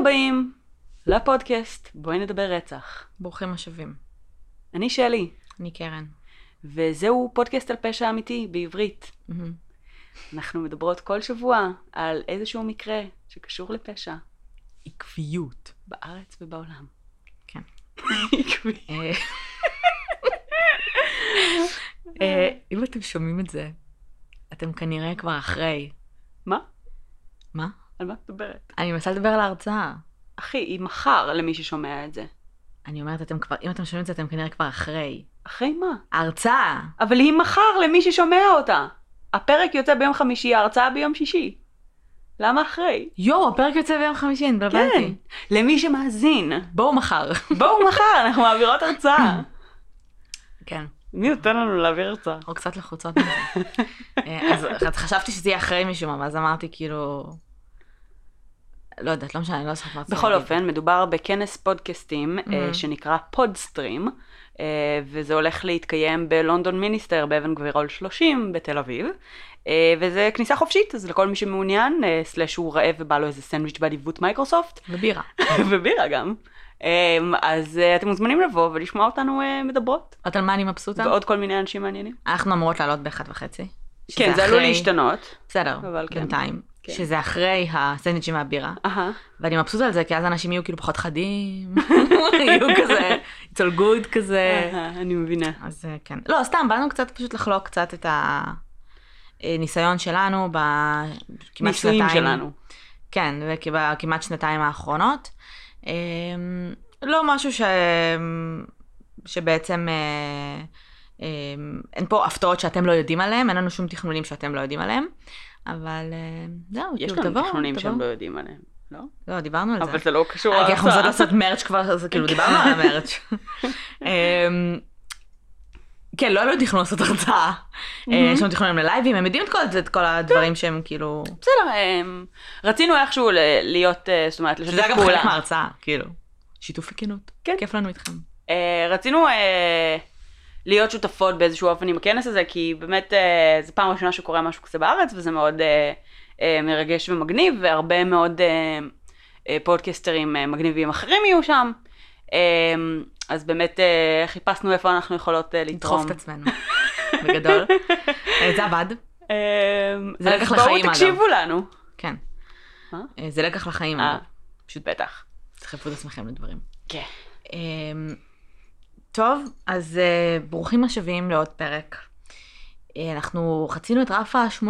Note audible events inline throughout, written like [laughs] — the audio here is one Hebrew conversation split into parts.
הבאים לפודקאסט בואי נדבר רצח. ברוכים השבים. אני שלי, אני קרן. וזהו פודקאסט על פשע אמיתי בעברית. מהמם. אנחנו מדברות כל שבוע על איזשהו מקרה שקשור לפשע עקביות. בארץ ובעולם. כן. עקבי. אה, [laughs] אה, אם אתם שומעים את זה, אתם כנראה כבר אחרי. מה? מה? על מה את מדברת? אני מנסה לדבר על ההרצאה. אחי, היא מחר למי ששומע את זה. אני אומרת, אתם כבר, אם אתם שומעים את זה, אתם כנראה כבר אחרי. אחרי מה? ההרצאה! אבל היא מחר למי ששומע אותה. הפרק יוצא ביום חמישי, ההרצאה ביום שישי. למה אחרי? יואו, הפרק יוצא ביום חמישי, אני כן. התבלבלתי. למי שמאזין. בואו מחר. בואו מחר, אנחנו מעבירות הרצאה. [laughs] כן. מי נותן לנו להעביר הרצאה? אנחנו קצת לחוצות מזה. [laughs] אה, אז אז חשבתי שזה יהיה אחרי משום מה, ואז אמרתי כאילו... לא יודעת, לא משנה, אני לא זוכרת מה רציתי בכל להגיד. אופן, מדובר בכנס פודקאסטים מהמם. שנקרא פודסטרים, אה, וזה הולך להתקיים בלונדון מיניסטר באבן גבירול 30 בתל אביב, אה, וזה כניסה חופשית, אז לכל מי שמעוניין, slash הוא רעב ובא לו איזה סנדוויץ' באדיבות מייקרוסופט, ובירה. [laughs] ובירה גם. אה, אז אתם מוזמנים לבוא ולשמוע אותנו מדברות, את על מה אני מבסוטה? ועוד כל מיני אנשים מעניינים. אנחנו אמורות לעלות באחת וחצי. כן, זה עלול להשתנות. בסדר, אבל כן. בינתיים. כן. שזה אחרי הסנדוויצ'ים והבירה. אהה. ואני מבסוטה על זה, כי אז אנשים יהיו כאילו פחות חדים, [laughs] יהיו כזה, it's all good כזה. אני מבינה. אז אה, כן. לא, סתם, באנו קצת פשוט לחלוק קצת את הניסיון שלנו בכמעט ניסויים שנתיים. שלנו. כן, בכמעט שנתיים האחרונות. אמ, לא משהו ש... שבעצם אה, אמ, אין פה הפתעות שאתם לא יודעים עליהם, אין לנו שום תכנונים שאתם לא יודעים עליהם, אבל אה, זהו, יש כאילו, לנו תבואו, תכנונים. שהם לא יודעים עליהם, לא? לא, דיברנו על זה. אבל זה לא קשור אה, כי אנחנו רוצות להרצאה. לעשות מרץ' כבר, אז כאילו דיברנו על המרץ'. אמ, כן, לא היה לנו תכנון לעשות הרצאה. אה, יש לנו תכנונים ללייבים, הם יודעים את כל- את כל הדברים שהם כאילו... בסדר, אמ, רצינו איכשהו להיות, זאת אומרת, לשתף שזה אגב פעולה. חלק מההרצאה, כאילו. שיתוף וכנות. כן. כיף לנו איתכם. רצינו להיות שותפות באיזשהו אופן עם הכנס הזה, כי באמת אה, זו פעם ראשונה שקורה משהו כזה בארץ, וזה מאוד אה, אה, מרגש ומגניב, והרבה מאוד אה, אה, פודקסטרים אה, מגניבים אחרים יהיו שם. אה, אז באמת אה, חיפשנו איפה אנחנו יכולות אה, לתרום. לדחוף את עצמנו. בגדול. אה, זה עבד. אה, זה אז לקח בואו לחיים, אגב. תקשיבו לנו. כן. מה? אה, זה לקח לחיים. אה. אגב. פשוט בטח. תדחפו את עצמכם לדברים. כן. טוב, אז אה, ברוכים השבים לעוד פרק. אה, אנחנו חצינו את רף ה-80,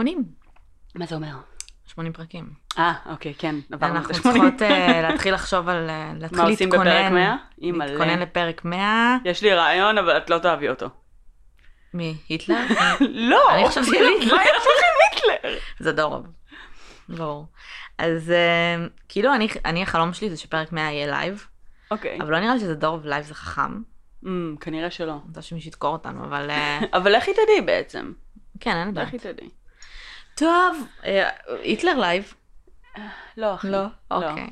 מה זה אומר? 80 פרקים. אה, אוקיי, כן, עברנו את אנחנו ה-80. צריכות אה, [laughs] להתחיל לחשוב על... אה, להתחיל מה עושים בפרק להתכונן. 100? אימא'לה. להתכונן לפרק 100. יש לי רעיון, אבל את לא תאהבי אותו. מי? היטלר? [laughs] לא! אני חשבתי על היטלר. מה יש לך עם היטלר? [laughs] זה דורוב. ברור. אז אה, כאילו אני, אני החלום שלי זה שפרק 100 יהיה לייב, אוקיי. אבל לא נראה לי שזה דורוב לייב זה חכם. אמ, כנראה שלא. אני רוצה שמישהו ידקור אותנו, אבל אה, [laughs] אבל איך היא תדעי בעצם? כן, אין לדעת. איך היא תדעי? טוב, אה, היטלר לייב. לא, אחי. אוקיי.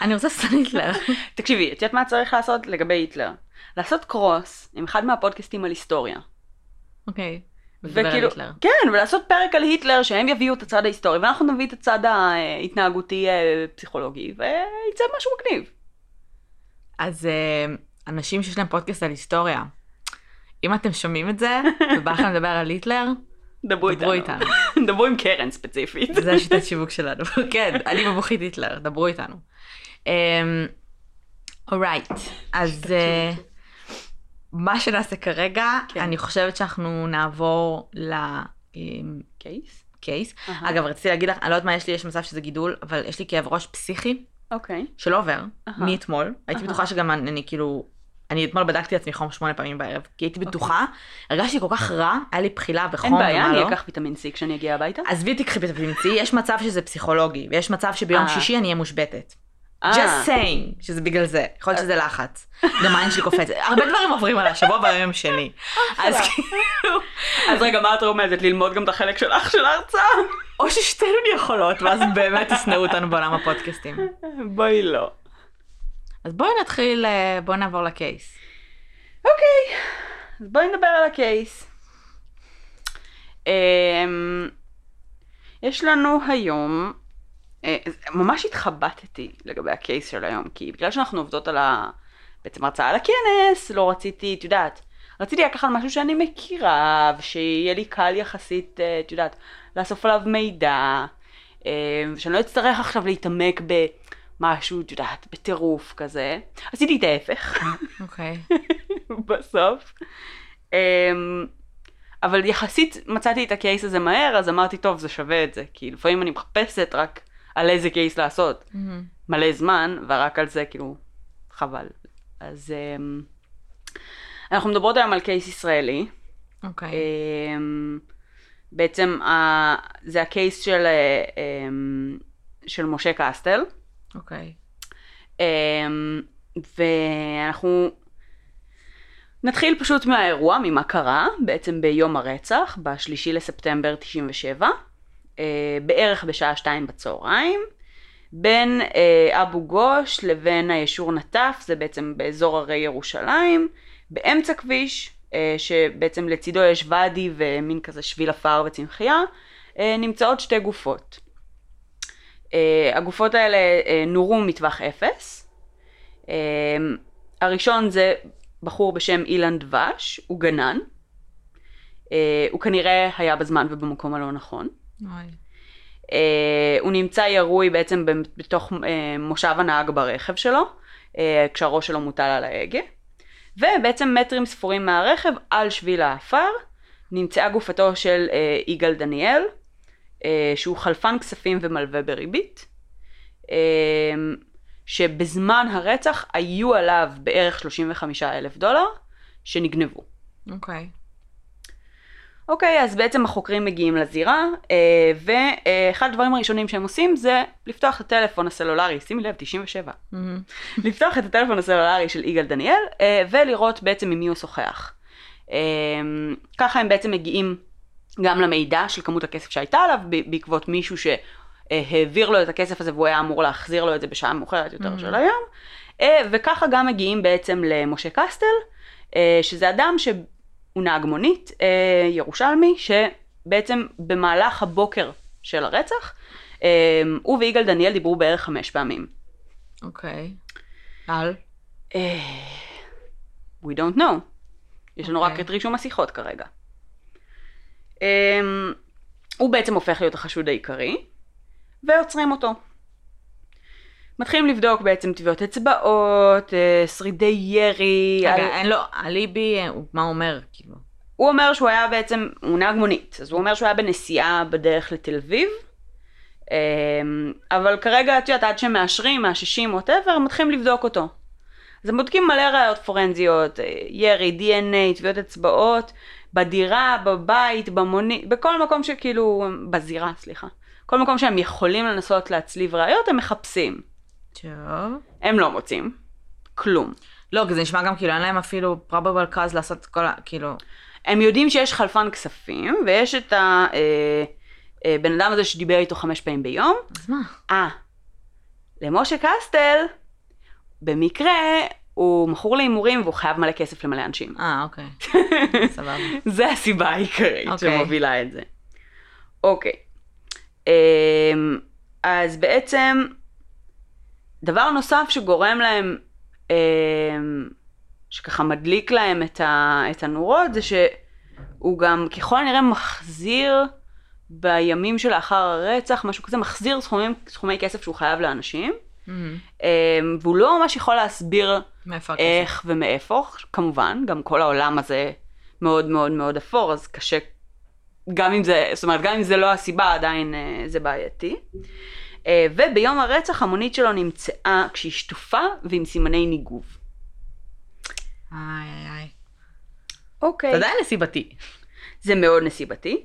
אני רוצה לעשות היטלר. [laughs] תקשיבי, את יודעת מה צריך לעשות לגבי היטלר? לעשות קרוס עם אחד מהפודקאסטים על היסטוריה. אוקיי. וכאילו. כן, ולעשות פרק על היטלר, שהם יביאו את הצד ההיסטורי, ואנחנו נביא את הצד ההתנהגותי אה, פסיכולוגי, ויצא משהו מגניב. אז אנשים שיש להם פודקאסט על היסטוריה, אם אתם שומעים את זה, ובא לכם לדבר על היטלר, דברו איתנו. איתנו. [laughs] דברו עם קרן ספציפית. זה השיטת שיווק שלנו. [laughs] כן, אני מבוכית היטלר, דברו איתנו. אורייט, אז אה, מה שנעשה כרגע, כן. אני חושבת שאנחנו נעבור לקייס. קייס? אגב, רציתי להגיד לך, אני לא יודעת מה יש לי, יש מצב שזה גידול, אבל יש לי כאב ראש פסיכי אוקיי. שלא עובר. מאתמול. הייתי. בטוחה שגם אני כאילו, אני אתמול בדקתי לעצמי חום שמונה פעמים בערב, כי הייתי בטוחה, הרגשתי כל כך רע, היה לי בחילה וחום אין בעיה, ומה אני לא. אקח ויטמין C כשאני אגיע הביתה. עזבי תקחי ויטמין C, יש מצב שזה פסיכולוגי, ויש מצב שביום אה. שישי אני אהיה מושבתת. אה. just saying, שזה בגלל זה, יכול להיות שזה לחץ. גם העין שלי קופצת, הרבה דברים עוברים עליי, שבוע ביום שני. אז כאילו, אז רגע, מה את רומזת? ללמוד גם את החלק שלך של ההרצאה? או ששתינו יכולות, ואז באמת ישנאו אותנו בעולם הפודקאסטים. בואי לא. אז בואי נתחיל, אה, בואי נעבור לקייס. אוקיי, אז בואי נדבר על הקייס. אמ, יש לנו היום אה, ממש התחבטתי לגבי הקייס של היום, כי בגלל שאנחנו עובדות על ה... בעצם הרצאה על הכנס, לא רציתי, את יודעת, רציתי לקחת משהו שאני מכירה, ושיהיה לי קל יחסית, אה, את יודעת, לאסוף עליו מידע, ושאני לא אצטרך עכשיו להתעמק במשהו, את יודעת, בטירוף כזה. עשיתי את ההפך, אוקיי. [laughs] בסוף. אמ, אבל יחסית מצאתי את הקייס הזה מהר, אז אמרתי, טוב, זה שווה את זה. כי לפעמים אני מחפשת רק על איזה קייס לעשות. מלא זמן, ורק על זה, כאילו, חבל. אז אמ, אנחנו מדברות היום על קייס ישראלי. אוקיי. אמ, בעצם ה- זה הקייס של, אה, אמ, של משה קסטל. אוקיי. אמ, ואנחנו נתחיל פשוט מהאירוע, ממה קרה, בעצם ביום הרצח, בשלישי לספטמבר 97, אה, בערך בשעה שתיים בצהריים, בין אה, אבו גוש לבין הישור נטף, זה בעצם באזור הרי ירושלים, באמצע כביש, אה, שבעצם לצידו יש ואדי ומין כזה שביל עפר וצמחייה, נמצאות שתי גופות. אה, הגופות האלה אה, נורו מטווח אפס. אה, הראשון זה בחור בשם אילן דבש, הוא גנן. הוא כנראה היה בזמן ובמקום הלא נכון. אה, הוא נמצא ירוי בעצם בתוך אה, מושב הנהג ברכב שלו, אה, כשהראש שלו מוטל על ההגה. ובעצם מטרים ספורים מהרכב, על שביל העפר, נמצאה גופתו של אה, יגאל דניאל, שהוא חלפן כספים ומלווה בריבית, אה, שבזמן הרצח היו עליו בערך 35 אלף דולר שנגנבו. אוקיי. אוקיי, אז בעצם החוקרים מגיעים לזירה, אה, ואחד הדברים הראשונים שהם עושים זה לפתוח את הטלפון הסלולרי, שימי לב, 97. מהמם. לפתוח את הטלפון הסלולרי של יגאל דניאל, אה, ולראות בעצם עם מי הוא שוחח. אה, ככה הם בעצם מגיעים גם למידע של כמות הכסף שהייתה עליו, בעקבות מישהו שהעביר לו את הכסף הזה והוא היה אמור להחזיר לו את זה בשעה מאוחרת יותר של היום. אה, וככה גם מגיעים בעצם למשה קסטל, אה, שזה אדם שהוא נהג מונית אה, ירושלמי, שבעצם במהלך הבוקר של הרצח, הוא ויגאל דניאל דיברו בערך חמש פעמים. אוקיי. על? אה, We don't know. יש לנו רק אוקיי. את רישום השיחות כרגע. אמ, הוא בעצם הופך להיות החשוד העיקרי, ועוצרים אותו. מתחילים לבדוק בעצם טביעות אצבעות, אה, שרידי ירי. על- רגע, אין לו אליבי, מה הוא אומר? כאילו. הוא אומר שהוא היה בעצם, הוא נהג מונית, אז הוא אומר שהוא היה בנסיעה בדרך לתל אביב, אמ, אבל כרגע, את יודעת, עד שמאשרים, מאששים, ווטאבר, מתחילים לבדוק אותו. אז הם בודקים מלא ראיות פורנזיות, אה, ירי, DNA, טביעות אצבעות, בדירה, בבית, במונית, בכל מקום שכאילו, בזירה, סליחה. כל מקום שהם יכולים לנסות להצליב ראיות, הם מחפשים. טוב. הם לא מוצאים. כלום. לא, כי זה נשמע גם כאילו אין להם אפילו probable cause לעשות את כל ה... כאילו... הם יודעים שיש חלפן כספים, ויש את הבן אה, בן אדם הזה שדיבר איתו חמש פעמים ביום. אז מה? אה, למשה קסטל, במקרה, הוא מכור להימורים והוא חייב מלא כסף למלא אנשים. אה, אוקיי. [laughs] סבבה. זה הסיבה העיקרית אוקיי. שמובילה את זה. אוקיי. אמ, אז בעצם, דבר נוסף שגורם להם, אמ, שככה מדליק להם את, ה, את הנורות, זה שהוא גם ככל הנראה מחזיר בימים שלאחר הרצח, משהו כזה, מחזיר סכומים, סכומי כסף שהוא חייב לאנשים, מהמם. אמ, והוא לא ממש יכול להסביר? איך ומאיפה, כמובן, גם כל העולם הזה מאוד מאוד מאוד אפור, אז קשה, גם אם זה, זאת אומרת, גם אם זה לא הסיבה, עדיין אה, זה בעייתי. אה, וביום הרצח המונית שלו נמצאה כשהיא שטופה ועם סימני ניגוב. איי איי איי. אוקיי. זה עדיין נסיבתי. זה מאוד נסיבתי.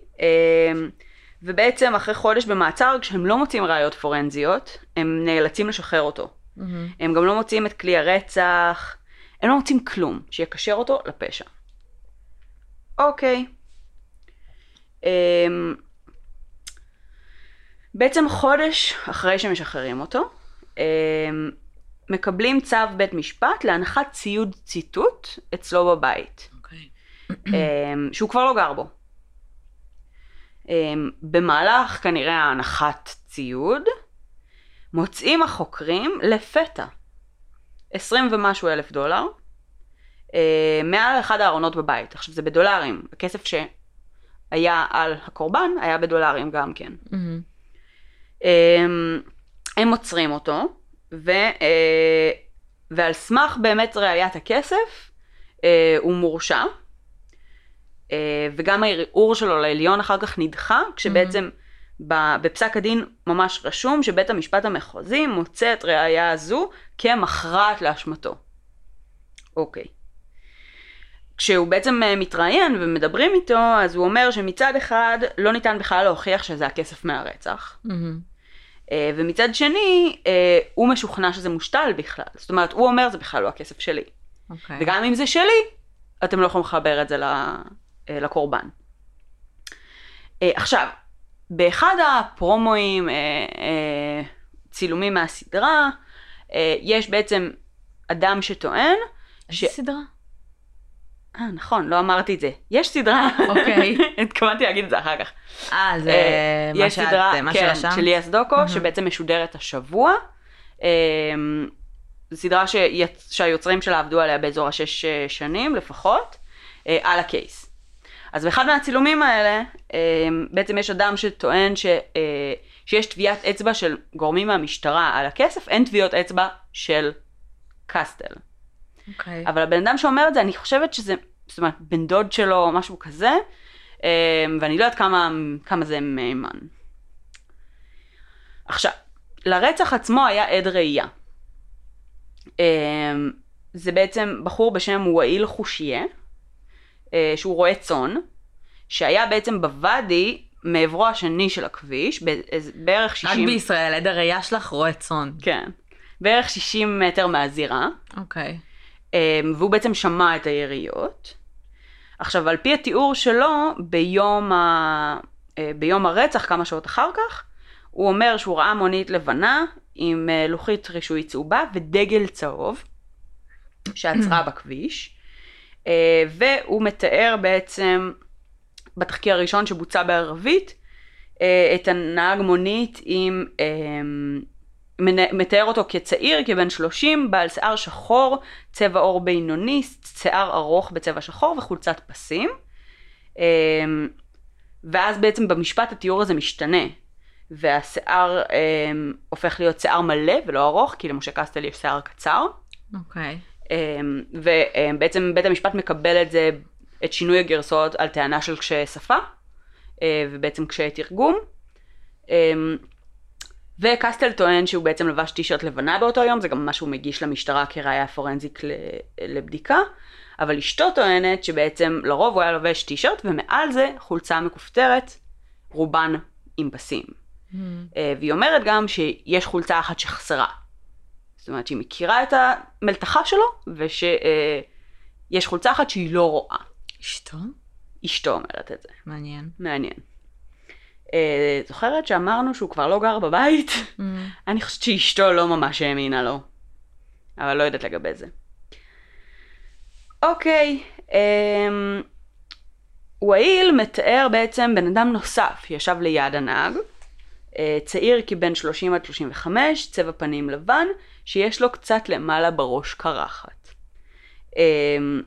ובעצם אחרי חודש במעצר, כשהם לא מוצאים ראיות פורנזיות, הם נאלצים לשחרר אותו. מהמם. הם גם לא מוצאים את כלי הרצח, הם לא מוצאים כלום שיקשר אותו לפשע. אוקיי. אמ, בעצם חודש אחרי שמשחררים אותו, אמ, מקבלים צו בית משפט להנחת ציוד ציטוט אצלו בבית, אוקיי. אמ, שהוא כבר לא גר בו. אמ, במהלך כנראה הנחת ציוד, מוצאים החוקרים לפתע 20 ומשהו אלף דולר אה, מעל אחד הארונות בבית. עכשיו זה בדולרים, הכסף שהיה על הקורבן היה בדולרים גם כן. מהמם. אה, הם עוצרים אותו, ו, אה, ועל סמך באמת ראיית הכסף, אה, הוא מורשע, וגם הערעור שלו לעליון אחר כך נדחה, כשבעצם ב- בפסק הדין ממש רשום שבית המשפט המחוזי מוצא את ראייה הזו כמכרעת לאשמתו. אוקיי. כשהוא בעצם אה, מתראיין ומדברים איתו, אז הוא אומר שמצד אחד לא ניתן בכלל להוכיח שזה הכסף מהרצח. אה, ומצד שני, אה, הוא משוכנע שזה מושתל בכלל. זאת אומרת, הוא אומר זה בכלל לא הכסף שלי. אוקיי. וגם אם זה שלי, אתם לא יכולים לחבר את זה ל- אה, לקורבן. אה, עכשיו, באחד הפרומואים, אה, אה, צילומים מהסדרה, אה, יש בעצם אדם שטוען, ש... איזה סדרה? אה, נכון, לא אמרתי את זה. יש סדרה. אוקיי. [laughs] התכוונתי להגיד את זה אחר כך. אה, זה אה, מה יש שאת, סדרה, מה כן? של ליאס דוקו, מהמם. שבעצם משודרת השבוע. אה, זו סדרה שיצ... שהיוצרים שלה עבדו עליה באזור השש אה, שנים לפחות, אה, על הקייס. אז באחד מהצילומים האלה, אה, בעצם יש אדם שטוען ש, אה, שיש טביעת אצבע של גורמים מהמשטרה על הכסף, אין טביעות אצבע של קסטל. אוקיי. אבל הבן אדם שאומר את זה, אני חושבת שזה, זאת אומרת, בן דוד שלו או משהו כזה, אה, ואני לא יודעת כמה, כמה זה מהימן. עכשיו, לרצח עצמו היה עד ראייה. אה, זה בעצם בחור בשם וואיל חושיה, אה, שהוא רועה צאן, שהיה בעצם בוואדי מעברו השני של הכביש, בערך רק 60... בישראל, עד הראייה שלך רואה צאן. כן. בערך 60 מטר מהזירה. אוקיי. אמ, והוא בעצם שמע את היריות. עכשיו, על פי התיאור שלו, ביום, ה... אה, ביום הרצח, כמה שעות אחר כך, הוא אומר שהוא ראה מונית לבנה עם אה, לוחית רישוי צהובה ודגל צהוב שעצרה [clears throat] בכביש, אה, והוא מתאר בעצם בתחקיר הראשון שבוצע בערבית אה, את הנהג מונית עם מנ- מתאר אותו כצעיר, כבן 30, בעל שיער שחור, צבע עור בינוני, שיער ארוך בצבע שחור וחולצת פסים. ואז בעצם במשפט התיאור הזה משתנה, והשיער אמ, הופך להיות שיער מלא ולא ארוך, כי למשה קסטל יש שיער קצר. אוקיי. אמ, ובעצם בית המשפט מקבל את זה, את שינוי הגרסאות על טענה של קשיי שפה, אה, ובעצם קשיי תרגום. אמ, וקסטל טוען שהוא בעצם לבש טישרט לבנה באותו יום, זה גם מה שהוא מגיש למשטרה כראיה פורנזיק לבדיקה, אבל אשתו טוענת שבעצם לרוב הוא היה לובש טישרט, ומעל זה חולצה מכופתרת, רובן עם פסים. אה, והיא אומרת גם שיש חולצה אחת שחסרה. זאת אומרת שהיא מכירה את המלתחה שלו, ושיש חולצה אחת שהיא לא רואה. אשתו? אשתו אומרת את זה. מעניין. מעניין. אה, זוכרת שאמרנו שהוא כבר לא גר בבית? [laughs] אני חושבת שאשתו לא ממש האמינה לו. אבל לא יודעת לגבי זה. אוקיי, אמ... וואיל מתאר בעצם בן אדם נוסף, ישב ליד הנהג, אה, צעיר כבן 30 עד 35, צבע פנים לבן, שיש לו קצת למעלה בראש קרחת. אמ...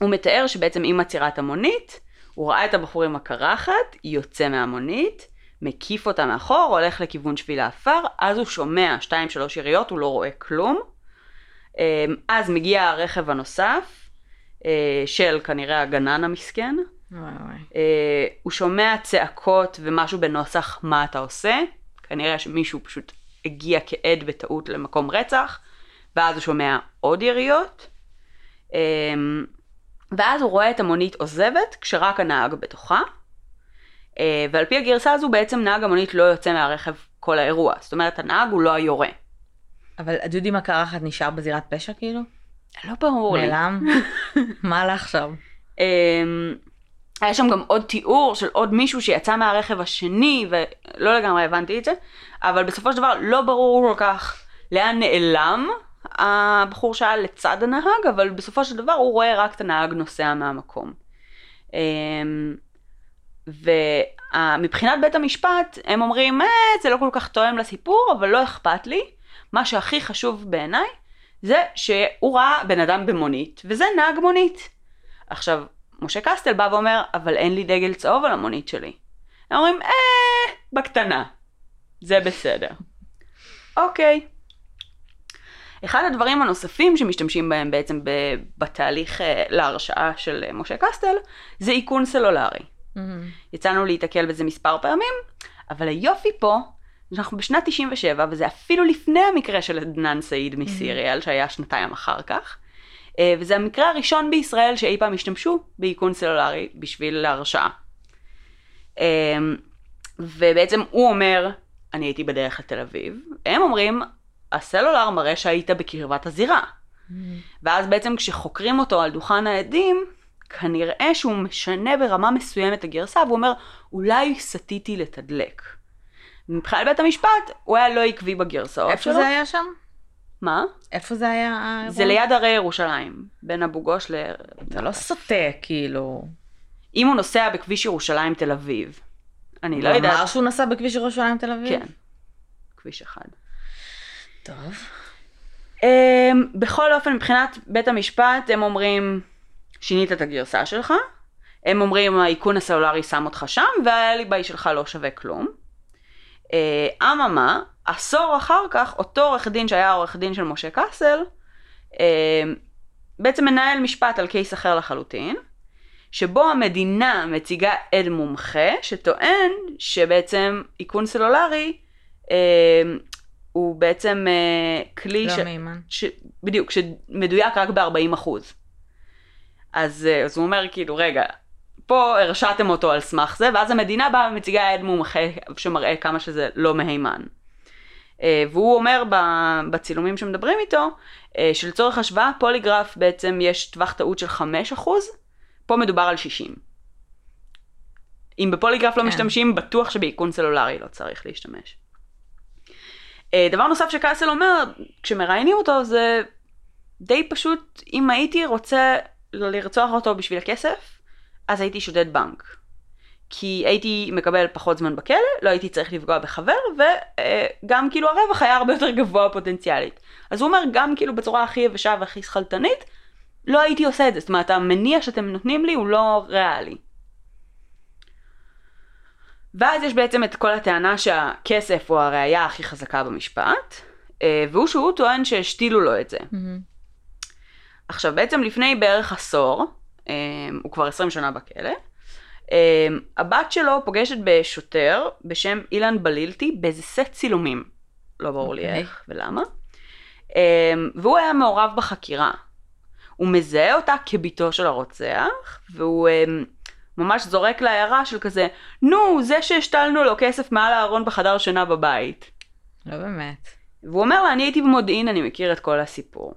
הוא מתאר שבעצם עם עצירת המונית, הוא ראה את הבחור עם הקרחת, יוצא מהמונית, מקיף אותה מאחור, הולך לכיוון שביל האפר, אז הוא שומע 2-3 יריות, הוא לא רואה כלום. אמ, אז מגיע הרכב הנוסף, אה, של כנראה הגנן המסכן. וואי וואי. אה, הוא שומע צעקות ומשהו בנוסח מה אתה עושה, כנראה שמישהו פשוט הגיע כעד בטעות למקום רצח, ואז הוא שומע עוד יריות, אמ, ואז הוא רואה את המונית עוזבת כשרק הנהג בתוכה, אה, ועל פי הגרסה הזו בעצם נהג המונית לא יוצא מהרכב כל האירוע, זאת אומרת הנהג הוא לא היורה. אבל הדודי עם הקרחת נשאר בזירת פשע כאילו? לא ברור לי. נעלם? [laughs] מה לה עכשיו? היה שם גם עוד תיאור של עוד מישהו שיצא מהרכב השני, ולא לגמרי הבנתי את זה, אבל בסופו של דבר לא ברור כל כך לאן נעלם הבחור שהיה לצד הנהג, אבל בסופו של דבר הוא רואה רק את הנהג נוסע מהמקום. אמ, ומבחינת בית המשפט, הם אומרים, אה, זה לא כל כך תואם לסיפור, אבל לא אכפת לי. מה שהכי חשוב בעיניי, זה שהוא ראה בן אדם במונית, וזה נהג מונית. עכשיו, משה קסטל בא ואומר, אבל אין לי דגל צהוב על המונית שלי. הם אומרים, אה, בקטנה. זה בסדר. אוקיי. אחד הדברים הנוספים שמשתמשים בהם בעצם בתהליך אה, להרשעה של אה, משה קסטל, זה איכון סלולרי. Mm-hmm. יצאנו להיתקל בזה מספר פעמים, אבל היופי פה, שאנחנו בשנת 97, וזה אפילו לפני המקרה של עדנאן סעיד מסיריאל, mm-hmm. שהיה שנתיים אחר כך, וזה המקרה הראשון בישראל שאי פעם השתמשו באיכון סלולרי בשביל להרשעה. ובעצם הוא אומר, אני הייתי בדרך לתל אביב, הם אומרים, הסלולר מראה שהיית בקרבת הזירה. Mm. ואז בעצם כשחוקרים אותו על דוכן העדים, כנראה שהוא משנה ברמה מסוימת את הגרסה, והוא אומר, אולי סטיתי לתדלק. מבחינת בית המשפט, הוא היה לא עקבי בגרסאות איפה שלו. איפה זה היה שם? מה? איפה זה היה? זה ליד הרי ירושלים, בין אבו גוש ל... זה לא סוטה, כאילו. אם הוא נוסע בכביש ירושלים תל אביב, אני לא יודעת. הוא אמר שהוא נסע בכביש ירושלים תל אביב? כן, כביש אחד. טוב. Um, בכל אופן, מבחינת בית המשפט, הם אומרים, שינית את הגרסה שלך, הם אומרים, האיכון הסלולרי שם אותך שם, והאליבי שלך לא שווה כלום. אה, אממה, עשור אחר כך, אותו עורך דין שהיה עורך דין של משה קאסל, uh, בעצם מנהל משפט על קייס אחר לחלוטין, שבו המדינה מציגה עד מומחה שטוען שבעצם איכון סלולרי uh, הוא בעצם uh, כלי לא ש... מימן. ש... בדיוק, שמדויק רק ב-40 אחוז. אז, uh, אז הוא אומר כאילו, רגע, פה הרשעתם אותו על סמך זה, ואז המדינה באה ומציגה עד מומחה שמראה כמה שזה לא מהימן. Uh, והוא אומר בצילומים שמדברים איתו, uh, שלצורך השוואה, פוליגרף בעצם יש טווח טעות של 5 אחוז, פה מדובר על 60. אם בפוליגרף לא כן. משתמשים, בטוח שבאיכון סלולרי לא צריך להשתמש. אה, דבר נוסף שקאסל אומר, כשמראיינים אותו, זה די פשוט, אם הייתי רוצה לרצוח אותו בשביל הכסף, אז הייתי שודד בנק. כי הייתי מקבל פחות זמן בכלא, לא הייתי צריך לפגוע בחבר, וגם כאילו הרווח היה הרבה יותר גבוה פוטנציאלית. אז הוא אומר, גם כאילו בצורה הכי יבשה והכי שכלתנית, לא הייתי עושה את זה. זאת אומרת, המניע שאתם נותנים לי הוא לא ריאלי. ואז יש בעצם את כל הטענה שהכסף הוא הראייה הכי חזקה במשפט, והוא שהוא טוען שהשתילו לו את זה. Mm-hmm. עכשיו, בעצם לפני בערך עשור, הוא כבר 20 שנה בכלא, אה, הבת שלו פוגשת בשוטר בשם אילן בלילטי באיזה סט צילומים. לא ברור okay. לי אוקיי. איך ולמה. והוא היה מעורב בחקירה. הוא מזהה אותה כביתו של הרוצח, והוא ממש זורק לה הערה של כזה, נו, זה שהשתלנו לו כסף מעל הארון בחדר שינה בבית. לא באמת. והוא אומר לה, אני הייתי במודיעין, אני מכיר את כל הסיפור.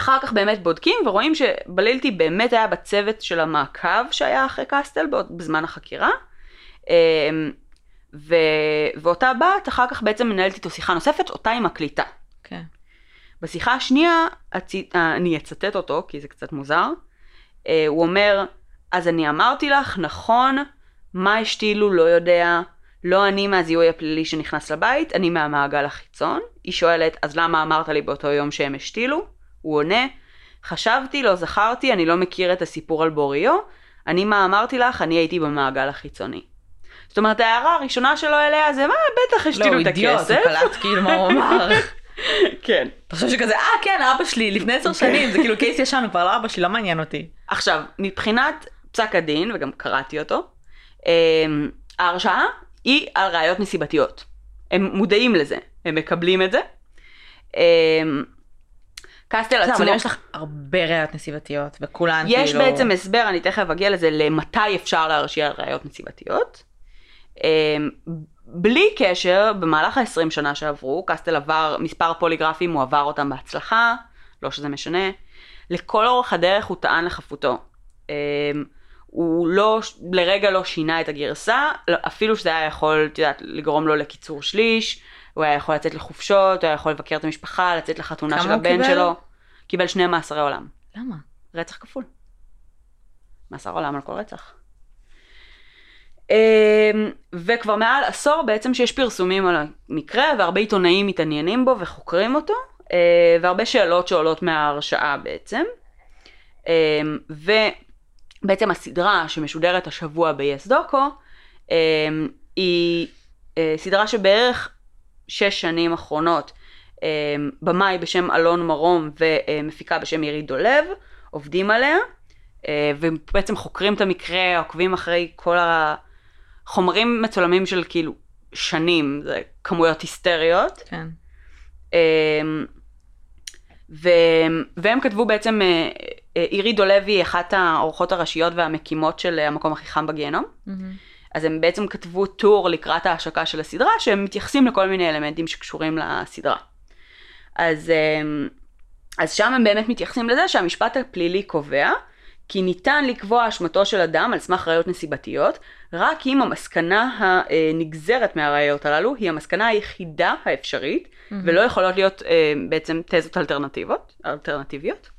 אחר כך באמת בודקים ורואים שבלילטי באמת היה בצוות של המעקב שהיה אחרי קסטל בזמן החקירה. אמ, ו... ואותה בת אחר כך בעצם מנהלת איתו שיחה נוספת, אותה היא מקליטה. כן. בשיחה השנייה, הצ... אני אצטט אותו כי זה קצת מוזר. אה, הוא אומר, אז אני אמרתי לך, נכון, מה השתילו, לא יודע, לא אני מהזיהוי הפלילי שנכנס לבית, אני מהמעגל החיצון. היא שואלת, אז למה אמרת לי באותו יום שהם השתילו? הוא עונה, חשבתי, לא זכרתי, אני לא מכיר את הסיפור על בוריו, אני מה אמרתי לך, אני הייתי במעגל החיצוני. זאת אומרת, ההערה הראשונה שלו אליה זה, מה, בטח השתילו לא, את הכסף. לא, הוא אידיוט, הוא קלט כאילו מה הוא [laughs] אמר. כן. אתה חושב שכזה, אה כן, אבא שלי, לפני עשר שנים, זה כאילו קייס ישן, הוא כבר לא אבא שלי, לא מעניין אותי. עכשיו, מבחינת פסק הדין, וגם קראתי אותו, אמ, ההרשעה היא על ראיות נסיבתיות. הם מודעים לזה, הם מקבלים את זה. אמ, קסטל עצמו... אבל יש לך הרבה ראיות נסיבתיות, וכולן כאילו... יש בעצם הסבר, אני תכף אגיע לזה, למתי אפשר להרשיע על ראיות נסיבתיות. אמ, בלי קשר, במהלך ה-20 שנה שעברו, קסטל עבר מספר פוליגרפים, הוא עבר אותם בהצלחה, לא שזה משנה. לכל אורך הדרך הוא טען לחפותו. אמ, הוא לא, לרגע לא שינה את הגרסה, לא, אפילו שזה היה יכול, את יודעת, לגרום לו לקיצור שליש, הוא היה יכול לצאת לחופשות, הוא היה יכול לבקר את המשפחה, לצאת לחתונה של הבן קיבל? שלו. קיבל שני מאסרי עולם. למה? רצח כפול. מאסר עולם על כל רצח. אמ, וכבר מעל עשור בעצם שיש פרסומים על המקרה, והרבה עיתונאים מתעניינים בו וחוקרים אותו, אה, והרבה שאלות שעולות מההרשעה בעצם. אמ, ובעצם הסדרה שמשודרת השבוע ב-yes דוקו, אמ, היא אה, סדרה שבערך שש שנים אחרונות, במאי בשם אלון מרום ומפיקה בשם ירית דולב, עובדים עליה, אה, ובעצם חוקרים את המקרה, עוקבים אחרי כל ה... חומרים מצולמים של כאילו שנים, זה כמויות היסטריות. כן. אמ, ו... והם כתבו בעצם, אה, אה, אירי דולבי היא אחת האורחות הראשיות והמקימות של המקום הכי חם בגיהנום. Mm-hmm. אז הם בעצם כתבו טור לקראת ההשקה של הסדרה, שהם מתייחסים לכל מיני אלמנטים שקשורים לסדרה. אז, אמ, אז שם הם באמת מתייחסים לזה שהמשפט הפלילי קובע כי ניתן לקבוע אשמתו של אדם על סמך ראיות נסיבתיות, רק אם המסקנה הנגזרת מהראיות הללו היא המסקנה היחידה האפשרית, mm-hmm. ולא יכולות להיות אה, בעצם תזות אלטרנטיביות. אלטרנטיביות.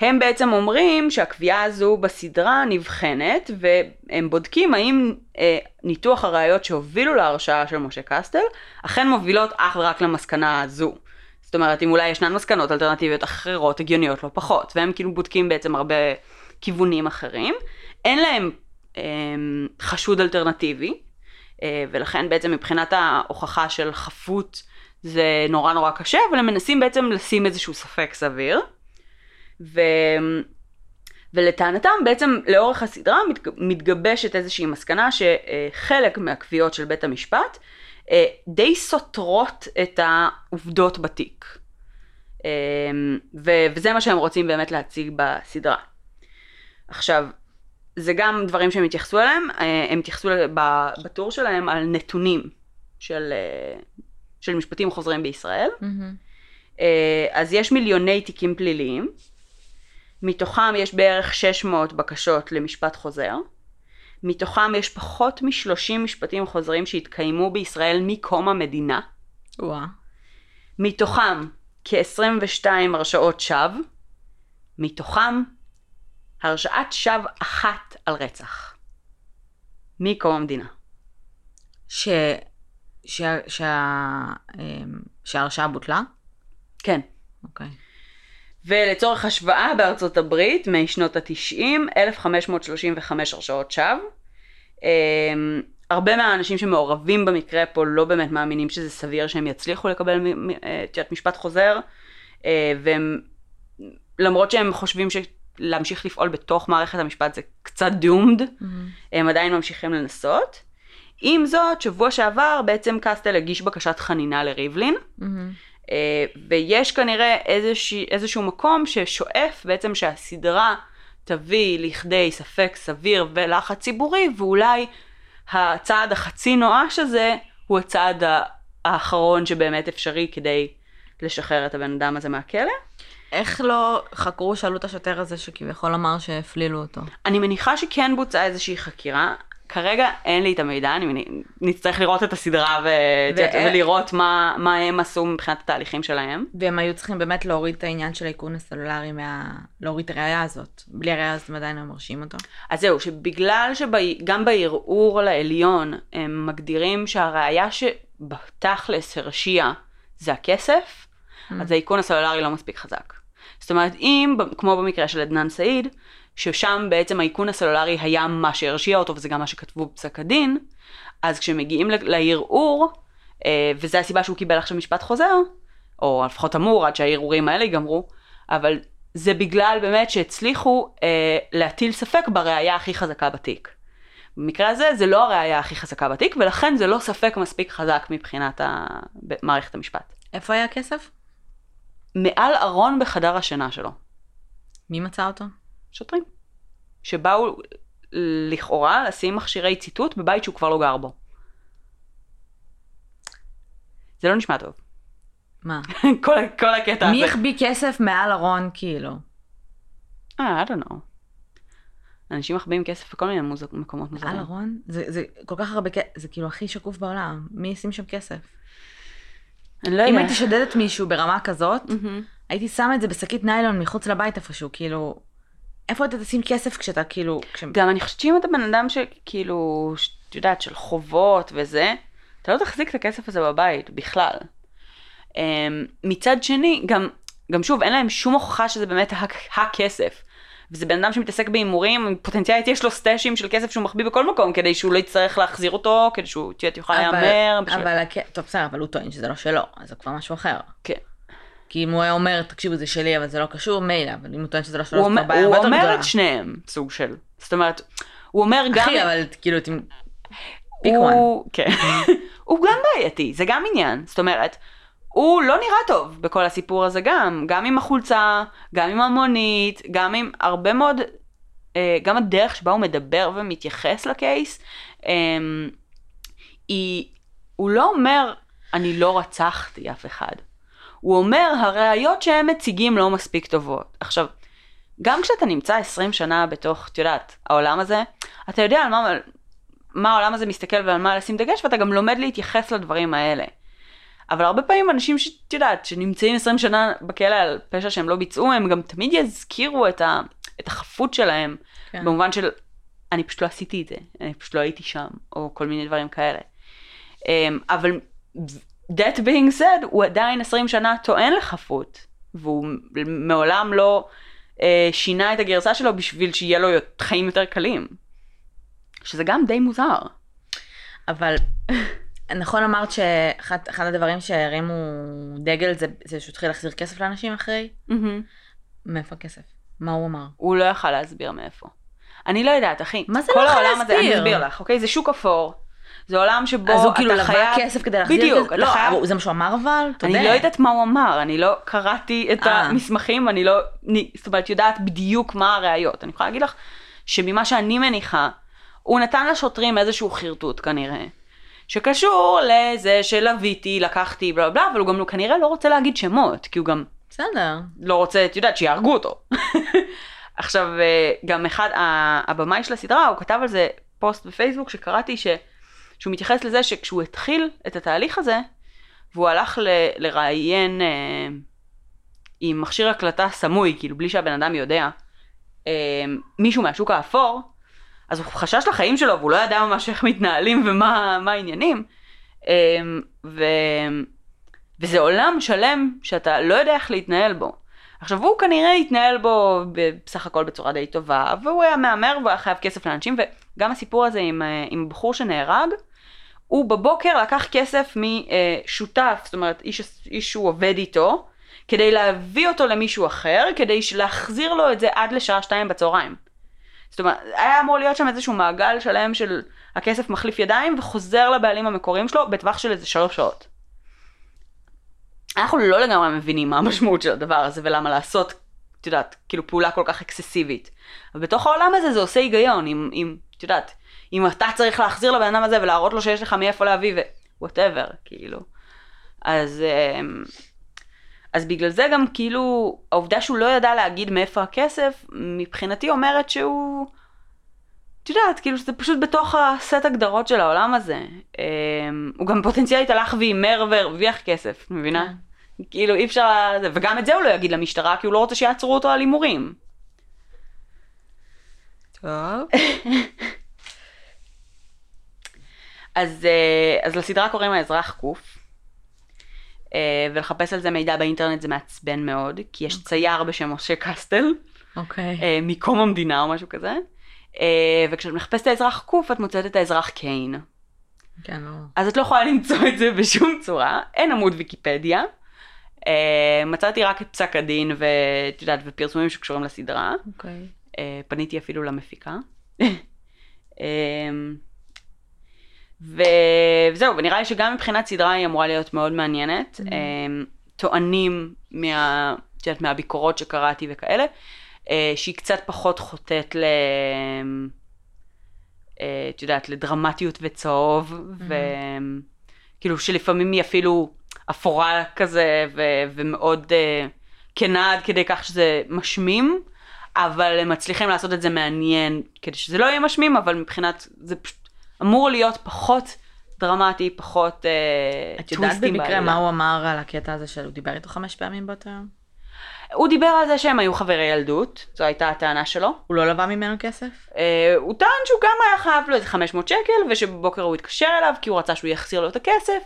הם בעצם אומרים שהקביעה הזו בסדרה נבחנת, והם בודקים האם אה, ניתוח הראיות שהובילו להרשעה של משה קסטל, אכן מובילות אך ורק למסקנה הזו. זאת אומרת, אם אולי ישנן מסקנות אלטרנטיביות אחרות, הגיוניות לא פחות, והם כאילו בודקים בעצם הרבה כיוונים אחרים. אין להם אה, חשוד אלטרנטיבי, אה, ולכן בעצם מבחינת ההוכחה של חפות זה נורא נורא קשה, אבל הם מנסים בעצם לשים איזשהו ספק סביר. ו... ולטענתם בעצם לאורך הסדרה מתגבשת איזושהי מסקנה שחלק מהקביעות של בית המשפט אה, די סותרות את העובדות בתיק. אה, וזה מה שהם רוצים באמת להציג בסדרה. עכשיו, זה גם דברים שהם התייחסו אליהם, אה, הם התייחסו בטור שלהם על נתונים של, של משפטים חוזרים בישראל. Mm-hmm. אז יש מיליוני תיקים פליליים, מתוכם יש בערך 600 בקשות למשפט חוזר. מתוכם יש פחות מ-30 משפטים חוזרים שהתקיימו בישראל מקום המדינה. וואה. מתוכם כ-22 הרשעות שווא, מתוכם הרשעת שווא אחת על רצח. מקום המדינה. ש... ש... שה... אמ, שההרשעה בוטלה? כן. אוקיי. Okay. ולצורך השוואה בארצות הברית משנות התשעים 1535 הרשעות שווא. אמ, הרבה מהאנשים שמעורבים במקרה פה לא באמת מאמינים שזה סביר שהם יצליחו לקבל את יודעת, משפט חוזר, אה, והם, למרות שהם חושבים שלהמשיך לפעול בתוך מערכת המשפט זה קצת doomed, mm-hmm. הם עדיין ממשיכים לנסות. עם זאת, שבוע שעבר בעצם קסטל הגיש בקשת חנינה לריבלין, mm-hmm. אה, ויש כנראה איזשה, איזשהו מקום ששואף בעצם שהסדרה תביא לכדי ספק סביר ולחץ ציבורי, ואולי הצעד החצי נואש הזה הוא הצעד האחרון שבאמת אפשרי כדי לשחרר את הבן אדם הזה מהכלא. איך לא חקרו, שאלו את השוטר הזה שכביכול אמר שהפלילו אותו? אני מניחה שכן בוצעה איזושהי חקירה. כרגע אין לי את המידע, אני נצטרך לראות את הסדרה ו... ו... ולראות מה, מה הם עשו מבחינת התהליכים שלהם. והם היו צריכים באמת להוריד את העניין של האיכון הסלולרי, מה... להוריד את הראייה הזאת. בלי הראייה הזאת הם עדיין לא מרשים אותו. אז זהו, שבגלל שגם בערעור לעליון הם מגדירים שהראייה שבתכלס הרשיע זה הכסף, mm. אז האיכון הסלולרי לא מספיק חזק. זאת אומרת, אם, כמו במקרה של עדנאן סעיד, ששם בעצם האיכון הסלולרי היה מה שהרשיע אותו, וזה גם מה שכתבו בפסק הדין, אז כשמגיעים לערעור, אה, וזו הסיבה שהוא קיבל עכשיו משפט חוזר, או לפחות אמור עד שהערעורים האלה ייגמרו, אבל זה בגלל באמת שהצליחו אה, להטיל ספק בראייה הכי חזקה בתיק. במקרה הזה זה לא הראייה הכי חזקה בתיק, ולכן זה לא ספק מספיק חזק מבחינת מערכת המשפט. איפה היה הכסף? מעל ארון בחדר השינה שלו. מי מצא אותו? שוטרים. שבאו לכאורה לשים מכשירי ציטוט בבית שהוא כבר לא גר בו. זה לא נשמע טוב. מה? [laughs] כל, כל הקטע מי הזה. מי החביא כסף מעל ארון כאילו? אה, I don't know. אנשים מחביאים כסף בכל מיני מוז... מקומות מוזרים. מעל ארון? זה, זה כל כך הרבה כסף, זה כאילו הכי שקוף בעולם. מי ישים שם כסף? אני לא יודעת. אם הייתי שודדת מישהו ברמה כזאת, mm-hmm. הייתי שמה את זה בשקית ניילון מחוץ לבית איפשהו, כאילו, איפה אתה תשים כסף כשאתה כאילו... כש... גם אני חושבת שאם אתה בן אדם שכאילו, את יודעת, של חובות וזה, אתה לא תחזיק את הכסף הזה בבית בכלל. אמ, מצד שני, גם, גם שוב, אין להם שום הוכחה שזה באמת הכסף. וזה בן אדם שמתעסק בהימורים, פוטנציאלית יש לו סטאשים של כסף שהוא מחביא בכל מקום, כדי שהוא לא יצטרך להחזיר אותו, כדי שהוא תהיה אבל- להמר. בשביל- אבל, טוב, בסדר, אבל הוא טוען שזה לא שלו, אז זה כבר משהו אחר. כן. כי אם הוא היה אומר, תקשיבו, זה שלי, אבל זה לא קשור, מילא, אבל אם הוא טוען שזה לא שלו, הוא אומר, בעיה הוא הרבה יותר אומר גדולה. את שניהם, סוג של. זאת אומרת, הוא אומר גם... אחי, אבל כאילו, אתם... פיק וואן. הוא, כן. [laughs] הוא גם בעייתי, זה גם עניין. זאת אומרת, הוא לא נראה טוב בכל הסיפור הזה גם, גם עם החולצה, גם עם המונית, גם עם הרבה מאוד, אה, גם הדרך שבה הוא מדבר ומתייחס לקייס, אה, היא, הוא לא אומר, אני לא רצחתי אף אחד. הוא אומר, הראיות שהם מציגים לא מספיק טובות. עכשיו, גם כשאתה נמצא 20 שנה בתוך, את יודעת, העולם הזה, אתה יודע על מה, מה העולם הזה מסתכל ועל מה לשים דגש, ואתה גם לומד להתייחס לדברים האלה. אבל הרבה פעמים אנשים שאת יודעת, שנמצאים 20 שנה בכלא על פשע שהם לא ביצעו, הם גם תמיד יזכירו את, ה, את החפות שלהם, כן. במובן של, אני פשוט לא עשיתי את זה, אני פשוט לא הייתי שם, או כל מיני דברים כאלה. אמ, אבל that being said, הוא עדיין 20 שנה טוען לחפות, והוא מעולם לא אה, שינה את הגרסה שלו בשביל שיהיה לו חיים יותר קלים. שזה גם די מוזר. אבל נכון אמרת שאחד הדברים שהרימו דגל זה, זה שהוא התחיל להחזיר כסף לאנשים אחרי? מאיפה הכסף? מה הוא אמר? הוא לא יכל להסביר מאיפה. אני לא יודעת, אחי. מה זה לא יכל העולם הזה, אני להסביר? אסביר לך, אוקיי? זה שוק אפור. זה עולם שבו אז הוא אתה כאילו לווה חייב... כסף כדי להחזיר בדיוק? אתה לא, חייב- אבל זה מה שהוא אמר אבל? אתה אני יודע. לא יודעת מה הוא אמר, אני לא קראתי את אה. המסמכים, אני לא, אני, זאת אומרת, יודעת בדיוק מה הראיות. אני יכולה להגיד לך שממה שאני מניחה, הוא נתן לשוטרים איזשהו חרטוט כנראה, שקשור לזה שלוויתי, לקחתי, בלה בלה, אבל הוא גם לא- כנראה לא רוצה להגיד שמות, כי הוא גם בסדר. לא רוצה, את יודעת, שיהרגו אותו. [laughs] עכשיו, אה, גם אחד, הבמאי של הסדרה, הוא כתב על זה פוסט בפייסבוק שקראתי, ש, שהוא מתייחס לזה שכשהוא התחיל את התהליך הזה, והוא הלך ל, לראיין אה, עם מכשיר הקלטה סמוי, כאילו בלי שהבן אדם יודע, אה, מישהו מהשוק האפור, אז הוא חשש לחיים שלו, והוא לא ידע ממש איך מתנהלים ומה מה העניינים. אה, ו... וזה עולם שלם שאתה לא יודע איך להתנהל בו. עכשיו הוא כנראה התנהל בו בסך הכל בצורה די טובה, והוא היה מהמר והוא היה חייב כסף לאנשים, וגם הסיפור הזה עם, אה, עם בחור שנהרג, הוא בבוקר לקח כסף משותף, זאת אומרת איש, איש שהוא עובד איתו, כדי להביא אותו למישהו אחר, כדי להחזיר לו את זה עד לשעה שתיים בצהריים. זאת אומרת, היה אמור להיות שם איזשהו מעגל שלם של הכסף מחליף ידיים וחוזר לבעלים המקוריים שלו בטווח של איזה שלוש שעות. אנחנו לא לגמרי מבינים מה המשמעות של הדבר הזה ולמה לעשות, את יודעת, כאילו פעולה כל כך אקססיבית. אבל בתוך העולם הזה זה עושה היגיון, אם, את יודעת, אם אתה צריך להחזיר לבן אדם הזה ולהראות לו שיש לך מאיפה להביא ו whatever, כאילו. אז, אמ, אז בגלל זה גם כאילו, העובדה שהוא לא ידע להגיד מאיפה הכסף, מבחינתי אומרת שהוא, את יודעת, כאילו שזה פשוט בתוך הסט הגדרות של העולם הזה. אמ, הוא גם פוטנציאלית הלך והימר והרוויח כסף, מבינה? כאילו אי אפשר, וגם את זה הוא לא יגיד למשטרה, כי הוא לא רוצה שיעצרו אותו על הימורים. טוב. [laughs] אז, אה, אז לסדרה קוראים האזרח קוף, אה, ולחפש על זה מידע באינטרנט זה מעצבן מאוד, כי יש צייר בשם משה קסטל, אוקיי. אה, מקום המדינה או משהו כזה, וכשאת מחפשת את האזרח קוף את מוצאת את האזרח קיין. כן, לא. אז את לא יכולה למצוא את זה בשום צורה, אין עמוד ויקיפדיה. מצאתי רק את פסק הדין ואת יודעת, ופרסומים שקשורים לסדרה. אוקיי. אה, פניתי אפילו למפיקה. [laughs] ו- וזהו, ונראה לי שגם מבחינת סדרה היא אמורה להיות מאוד מעניינת. אה, טוענים מה, יודעת, מהביקורות שקראתי וכאלה, אה, שהיא קצת פחות חוטאת ל... אה, את יודעת, לדרמטיות וצהוב, וכאילו שלפעמים היא אפילו אפורה כזה, ו- ומאוד אה, כנה עד כדי כך שזה משמים, אבל הם מצליחים לעשות את זה מעניין, כדי שזה לא יהיה משמים, אבל מבחינת, זה פשוט אמור להיות פחות דרמטי, פחות אה, את יודעת במקרה. מה הוא אמר על הקטע הזה שהוא דיבר איתו חמש פעמים באותו יום? הוא דיבר על זה שהם היו חברי ילדות, זו הייתה הטענה שלו. הוא לא לווה ממנו כסף? אה, הוא טען שהוא גם היה חייב לו איזה 500 שקל, ושבבוקר הוא התקשר אליו כי הוא רצה שהוא יחזיר לו את הכסף.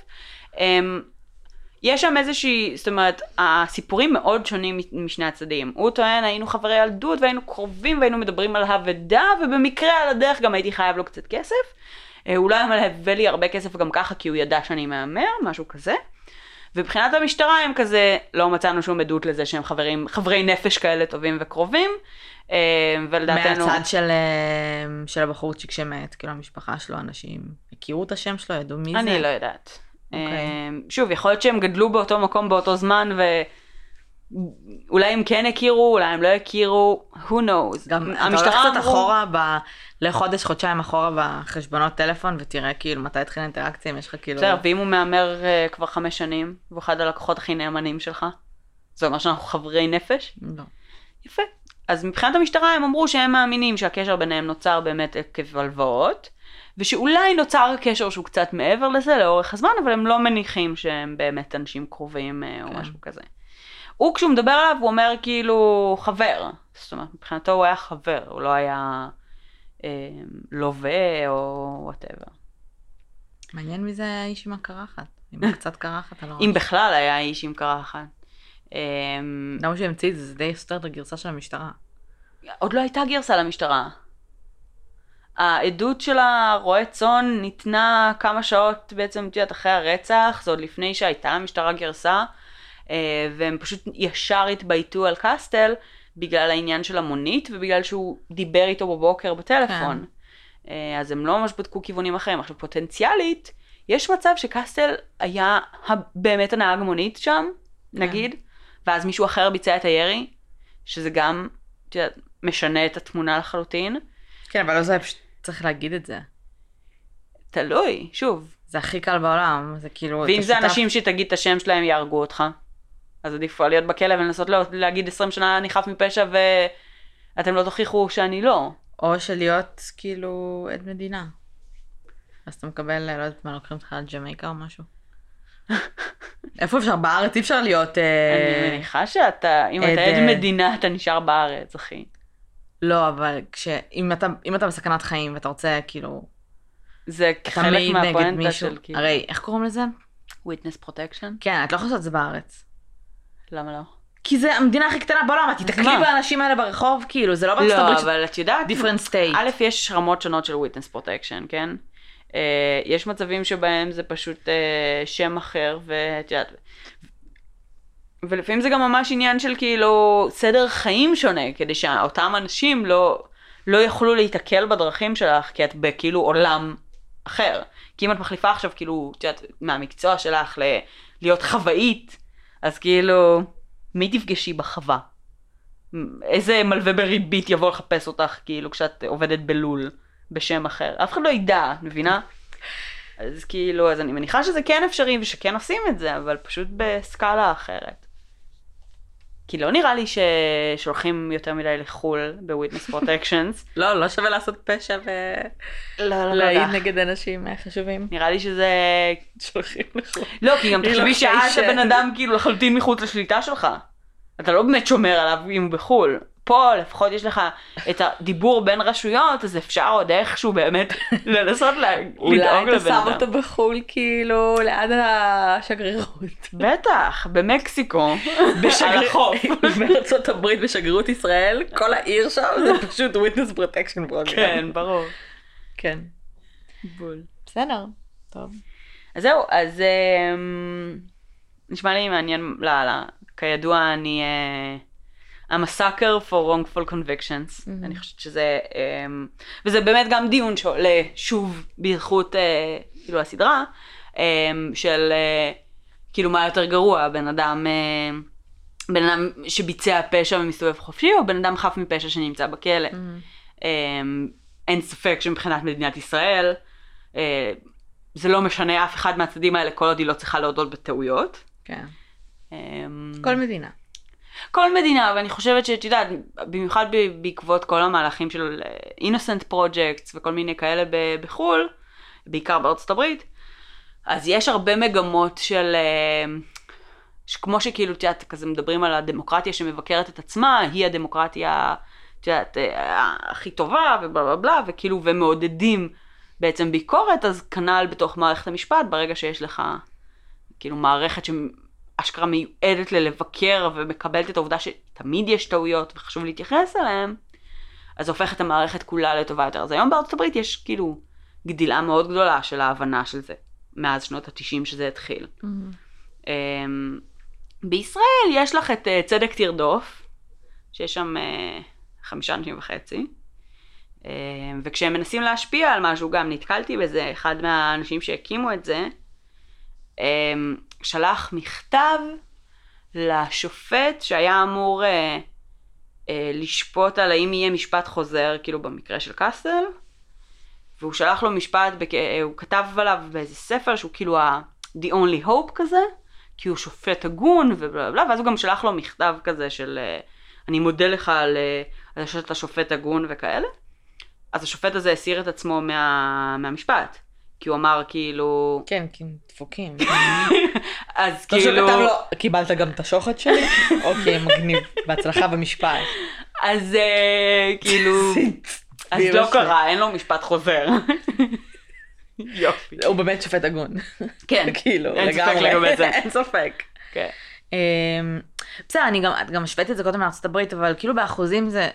אה, יש שם איזושהי, זאת אומרת, הסיפורים מאוד שונים משני הצדדים. הוא טוען, היינו חברי ילדות והיינו קרובים והיינו מדברים על אבדה, ובמקרה על הדרך גם הייתי חייב לו קצת כסף. אה, הוא לא היה מלווה לי הרבה כסף גם ככה, כי הוא ידע שאני מהמר, משהו כזה. ומבחינת המשטרה הם כזה, לא מצאנו שום עדות לזה שהם חברים, חברי נפש כאלה טובים וקרובים. אה, ולדעתנו... מהצד של, אה, של הבחורצ'יק שמת, כאילו המשפחה שלו, אנשים הכירו את השם שלו, ידעו מי אני זה? אני לא יודעת. Okay. אוקיי. שוב, יכול להיות שהם גדלו באותו מקום באותו זמן, ו... אולי הם כן הכירו, אולי הם לא הכירו, who knows. גם המשטרה אתה הולך קצת אחורה, ב... לחודש, חודשיים אחורה בחשבונות טלפון, ותראה כאילו מתי התחילה האינטראקציה, אם יש לך כאילו... בסדר, ואם הוא מהמר uh, כבר חמש שנים, והוא אחד הלקוחות הכי נאמנים שלך, זה אומר שאנחנו חברי נפש? לא. יפה. אז מבחינת המשטרה הם אמרו שהם מאמינים שהקשר ביניהם נוצר באמת עקב הלוואות, ושאולי נוצר קשר שהוא קצת מעבר לזה לאורך הזמן, אבל הם לא מניחים שהם באמת אנשים קרובים אה, או כן. משהו כזה. הוא כשהוא מדבר עליו הוא אומר כאילו חבר, זאת אומרת מבחינתו הוא היה חבר, הוא לא היה אה, לווה או וואטאבר. מעניין מי זה היה האיש עם הקרחת, עם [laughs] קצת קרחת על הראש. אם בכלל היה איש עם קרחת. אה, למה שהוא המציא את זה? זה די סותר את הגרסה של המשטרה. עוד לא הייתה גרסה למשטרה. העדות של הרועה צאן ניתנה כמה שעות בעצם, את יודעת, אחרי הרצח, זה עוד לפני שהייתה למשטרה גרסה. אה, והם פשוט ישר התבייתו על קסטל בגלל העניין של המונית ובגלל שהוא דיבר איתו בבוקר בטלפון. כן. אה, אז הם לא ממש בדקו כיוונים אחרים. עכשיו פוטנציאלית, יש מצב שקסטל היה באמת הנהג מונית שם, כן. נגיד, ואז מישהו אחר ביצע את הירי, שזה גם, את יודעת, משנה את התמונה לחלוטין. כן, אבל לא זה פשוט צריך להגיד את זה. תלוי, שוב. זה הכי קל בעולם, זה כאילו... ואם זה אנשים שתגיד את השם שלהם יהרגו אותך? אז עדיף להיות בכלא ולנסות לא, להגיד 20 שנה אני חף מפשע ואתם לא תוכיחו שאני לא. או שלהיות כאילו עד מדינה. אז אתה מקבל, לא יודעת מה, לוקחים אותך לג'מייקה או משהו. [laughs] איפה אפשר? בארץ אי אפשר להיות... אה, אני מניחה שאתה, אם אתה עד אה, מדינה, אתה נשאר בארץ, אחי. לא, אבל כש... אם אתה, אם אתה בסכנת חיים ואתה רוצה, כאילו... זה חלק מהפואנטה של כאילו... הרי, איך קוראים לזה? witness protection? כן, את לא יכולה לעשות את זה בארץ. למה לא? כי זה המדינה הכי קטנה בעולם, את תתקלי באנשים האלה ברחוב, כאילו, זה לא בארצות הברית. לא, אבל את יודעת, different state. א', יש רמות שונות של witness protection, כן? Uh, יש מצבים שבהם זה פשוט uh, שם אחר, ואת יודעת, ולפעמים זה גם ממש עניין של כאילו סדר חיים שונה, כדי שאותם אנשים לא, לא יוכלו להיתקל בדרכים שלך, כי את בכאילו עולם אחר. כי אם את מחליפה עכשיו כאילו, את יודעת, מהמקצוע שלך ל- להיות חוואית, אז כאילו, מי תפגשי בחווה? איזה מלווה בריבית יבוא לחפש אותך, כאילו, כשאת עובדת בלול, בשם אחר? אף אחד לא ידע, מבינה? אז כאילו, אז אני מניחה שזה כן אפשרי ושכן עושים את זה, אבל פשוט בסקאלה אחרת. כי לא נראה לי ששולחים יותר מדי לחו"ל ב-witness [laughs] protections. לא, לא שווה לעשות פשע ולהעיד לא, לא נגד אנשים חשובים. נראה לי שזה... שולחים לחו"ל. לא, כי גם תחשבי שאז הבן אדם כאילו לחלוטין מחוץ לשליטה שלך. אתה לא באמת שומר עליו אם הוא בחו"ל. פה לפחות יש לך את הדיבור בין רשויות, אז אפשר עוד איכשהו באמת [laughs] לנסות לדאוג לבן אדם. אולי אתה שם אותו בחו"ל כאילו ליד השגרירות. בטח, במקסיקו, [laughs] החוף. [laughs] בארצות הברית בשגרירות ישראל, כל העיר שם זה פשוט witness protection program. כן, ברור. כן. בול. בסדר, טוב. אז זהו, אז אמ, נשמע לי מעניין לאללה. כידוע אני... Uh, I'm a sucker for wrongful convictions. Mm-hmm. אני חושבת שזה, um, וזה באמת גם דיון שעולה שוב באיכות, uh, כאילו הסדרה, um, של uh, כאילו מה יותר גרוע, בן אדם, uh, בן אדם שביצע פשע ומסתובב חופשי, או בן אדם חף מפשע שנמצא בכלא. Mm-hmm. Um, אין ספק שמבחינת מדינת ישראל, uh, זה לא משנה אף אחד מהצדדים האלה כל עוד היא לא צריכה להודות בטעויות. כן. Um, כל מדינה. כל מדינה, ואני חושבת שאת יודעת, במיוחד בעקבות כל המהלכים של אה, innocent projects וכל מיני כאלה בחו"ל, בעיקר בארצות הברית, אז יש הרבה מגמות של, אה, שכמו שכאילו, את יודעת, כזה מדברים על הדמוקרטיה שמבקרת את עצמה, היא הדמוקרטיה, את יודעת, אה, הכי טובה, ובלה בלה בלה, וכאילו, ומעודדים בעצם ביקורת, אז כנ"ל בתוך מערכת המשפט, ברגע שיש לך, כאילו, מערכת שאשכרה מיועדת ללבקר ומקבלת את העובדה שתמיד יש טעויות וחשוב להתייחס אליהן, אז הופך את המערכת כולה לטובה יותר. אז היום בארצות הברית יש כאילו גדילה מאוד גדולה של ההבנה של זה, מאז שנות התשעים שזה התחיל. Mm-hmm. בישראל יש לך את uh, צדק תרדוף, שיש שם uh, חמישה אנשים וחצי, uh, וכשהם מנסים להשפיע על משהו, גם נתקלתי בזה, אחד מהאנשים שהקימו את זה, uh, שלח מכתב לשופט שהיה אמור uh, uh, לשפוט על האם יהיה משפט חוזר, כאילו במקרה של קאסטל, והוא שלח לו משפט, בק... הוא כתב עליו באיזה ספר שהוא כאילו ה- the only hope כזה, כי הוא שופט הגון ובלה בלה, ואז הוא גם שלח לו מכתב כזה של אה, אני מודה לך על, אה, על שאתה שופט הגון וכאלה. אז השופט הזה הסיר את עצמו מה, מהמשפט. כי הוא אמר כאילו... כן, כי הם דפוקים. [laughs] אז לא כאילו... שכתב לו, קיבלת גם את השוחד שלי? [laughs] אוקיי, מגניב. בהצלחה במשפט. אז אה, כאילו... [laughs] אז לא. קרה, אין לו משפט חוזר. יופי. הוא באמת שופט הגון. כן, כאילו, לגמרי. אין ספק. כן. אמ, בסדר, אני גם, את גם השווית את זה קודם הברית, אבל כאילו באחוזים זה...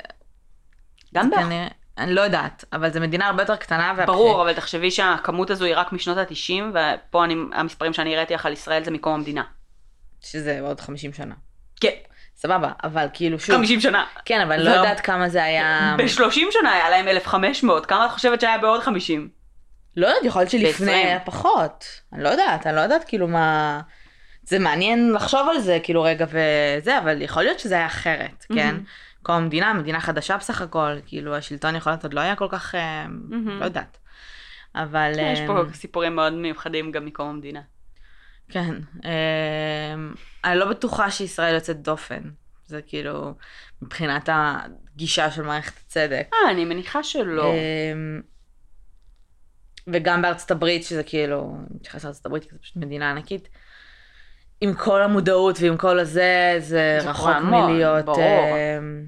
גם זה באח- כנראה- אני לא יודעת, אבל זו מדינה הרבה יותר קטנה. והבח- ברור, אבל תחשבי שהכמות הזו היא רק משנות ה-90, ופה אני, המספרים שאני הראיתי לך על ישראל זה מקום המדינה. שזה עוד 50 שנה. כן, סבבה, אבל כאילו שוב. 50 שנה. כן, אבל לא יודעת כמה זה היה... ב-30 שנה היה להם 1,500, כמה את חושבת שהיה בעוד 50? לא יודעת, יכול להיות שלפני. היה פחות. אני לא יודעת, אני לא יודעת כאילו מה... זה מעניין לחשוב על זה, כאילו רגע וזה, אבל יכול להיות שזה היה אחרת, כן? מהמם. קום המדינה, מדינה חדשה בסך הכל, כאילו השלטון יכול להיות עוד לא היה כל כך, אה, מהמם. לא יודעת. אבל... יש אה, פה סיפורים מאוד מיוחדים גם מקום המדינה. כן. אה, אני לא בטוחה שישראל יוצאת דופן. זה כאילו, מבחינת הגישה של מערכת הצדק. אה, אני מניחה שלא. וגם בארצות הברית, שזה כאילו, אני מתייחס לארצות הברית, כי זו פשוט מדינה ענקית, עם כל המודעות ועם כל הזה, זה זה רחוק המון, מלהיות, ברור. אמ,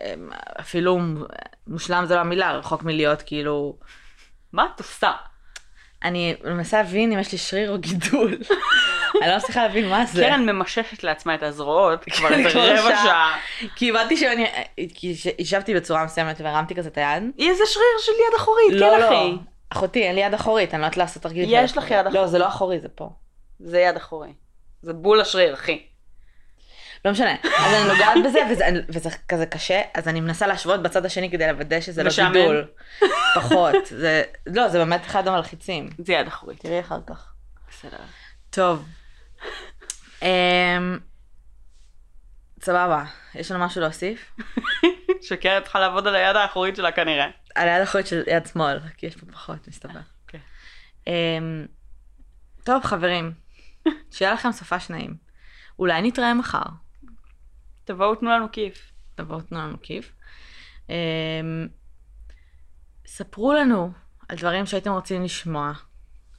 אמ, אפילו מושלם זה לא המילה, רחוק מלהיות כאילו, מה את עושה? אני מנסה להבין אם יש לי שריר או גידול. [laughs] אני לא מצליחה להבין מה זה. קרן ממששת לעצמה את הזרועות [laughs] כבר איזה כבר רבע שעה. כי הבנתי שאני, כי ישבתי בצורה מסוימת והרמתי כזה את היד. היא איזה שריר של יד אחורית, לא, כן לא. אחי. אחותי, אין לי יד אחורית, אני לא יודעת לעשות תרגיל. יש לך יד לא, אחורית. זה לא אחורי, זה פה. זה יד אחורי. זה בול השריר, אחי. לא משנה. אז אני נוגעת בזה, וזה, וזה כזה קשה, אז אני מנסה להשוות בצד השני כדי לוודא שזה לא? גידול. פחות. זה, לא, זה באמת אחד המלחיצים. זה יד אחורית. תראי אחר כך. בסדר. טוב. אמ, סבבה, יש לנו משהו להוסיף? [laughs] שקרן צריכה לעבוד על היד האחורית שלה כנראה. על היד האחורית של יד שמאל, כי יש פה פחות, מסתבר. כן. אמ, טוב, חברים, שיהיה לכם סופש נעים. אולי נתראה מחר. תבואו תנו לנו כיף. תבואו תנו לנו כיף. אמ, ספרו לנו על דברים שהייתם רוצים לשמוע,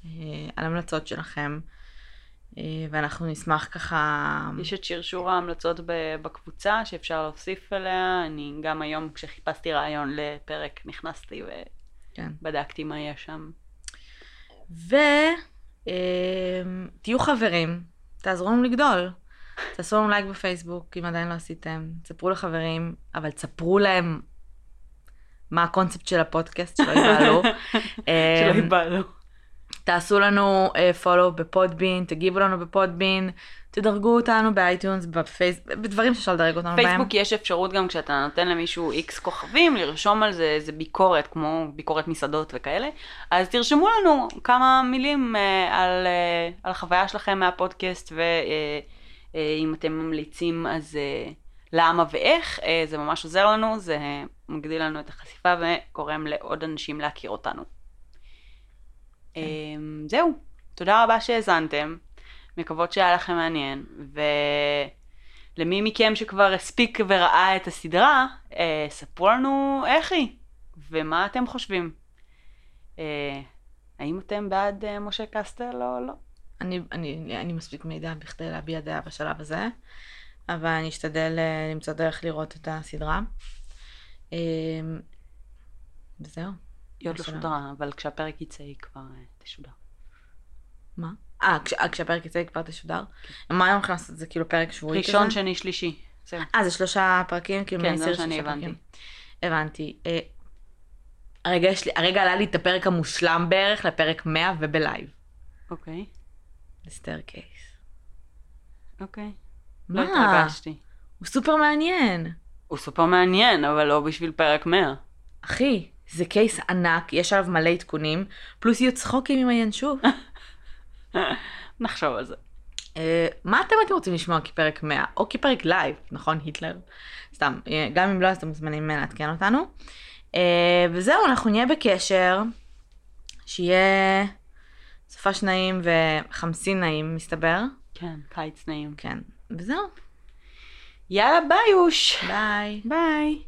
אה, על המלצות שלכם, אה, ואנחנו נשמח ככה... יש את שרשור ההמלצות בקבוצה שאפשר להוסיף אליה. אני גם היום כשחיפשתי רעיון לפרק נכנסתי כן. ובדקתי מה יש שם. ותהיו חברים, תעזרו לנו לגדול. תעשו לנו לייק בפייסבוק אם עדיין לא עשיתם, תספרו לחברים, אבל תספרו להם מה הקונספט של הפודקאסט, שלא יבהלו. [laughs] שלא אמ, ייבהלו. תעשו לנו follow ב Podbean, תגיבו לנו ב Podbean, תדרגו אותנו ב iTunes, בפייס... בדברים שאפשר לדרג אותנו בהם. פייסבוק יש אפשרות גם כשאתה נותן למישהו איקס כוכבים, לרשום על זה איזה ביקורת, כמו ביקורת מסעדות וכאלה, אז תרשמו לנו כמה מילים אה, על, אה, על החוויה שלכם מהפודקאסט, ואם אתם ממליצים אז אה, למה ואיך, זה ממש עוזר לנו, זה מגדיל לנו את החשיפה וגורם לעוד אנשים להכיר אותנו. אה, זהו, תודה רבה שהאזנתם, מקוות שהיה לכם מעניין, ו... למי מכם שכבר הספיק וראה את הסדרה, אה, ספרו לנו איך היא, ומה אתם חושבים. אה, האם אתם בעד אה, משה קסטל או לא? אני, אני, אני מספיק מידע בכדי להביע דעה בשלב הזה, אבל אני אשתדל למצוא דרך לראות את הסדרה. אה, וזהו. היא עוד לא. שודרה, אבל כשהפרק יצא היא כבר אה, תשודר. מה? אה, כש, אה, כשהפרק יצא היא כבר תשודר? מה הם הולכים לעשות? זה כאילו פרק שבועי כזה? ראשון, שני, שלישי. זהו. אה, זה שלושה פרקים? כאילו כן, זה מה שאני הבנתי. פרקים. הבנתי. אה, הרגע, לי, הרגע עלה לי את הפרק המושלם בערך לפרק 100 ובלייב. אוקיי, the Staircase. אוקיי. לא מה? התרגשתי. הוא סופר מעניין. הוא סופר מעניין, אבל לא בשביל פרק 100. אחי, זה קייס ענק, יש עליו מלא עדכונים, פלוס יהיו צחוקים עם הינשוף. נחשוב על זה. אה, מה אתם הייתם רוצים לשמוע כפרק 100? או כפרק לייב, נכון, היטלר? סתם, אה, גם אם לא, אז אתם מוזמנים לעדכן אותנו. אה, וזהו, אנחנו נהיה בקשר, שיהיה סופש נעים וחמסין נעים, מסתבר. כן, קיץ נעים. כן, וזהו, יאללה ביי יוש. ביי. ביי.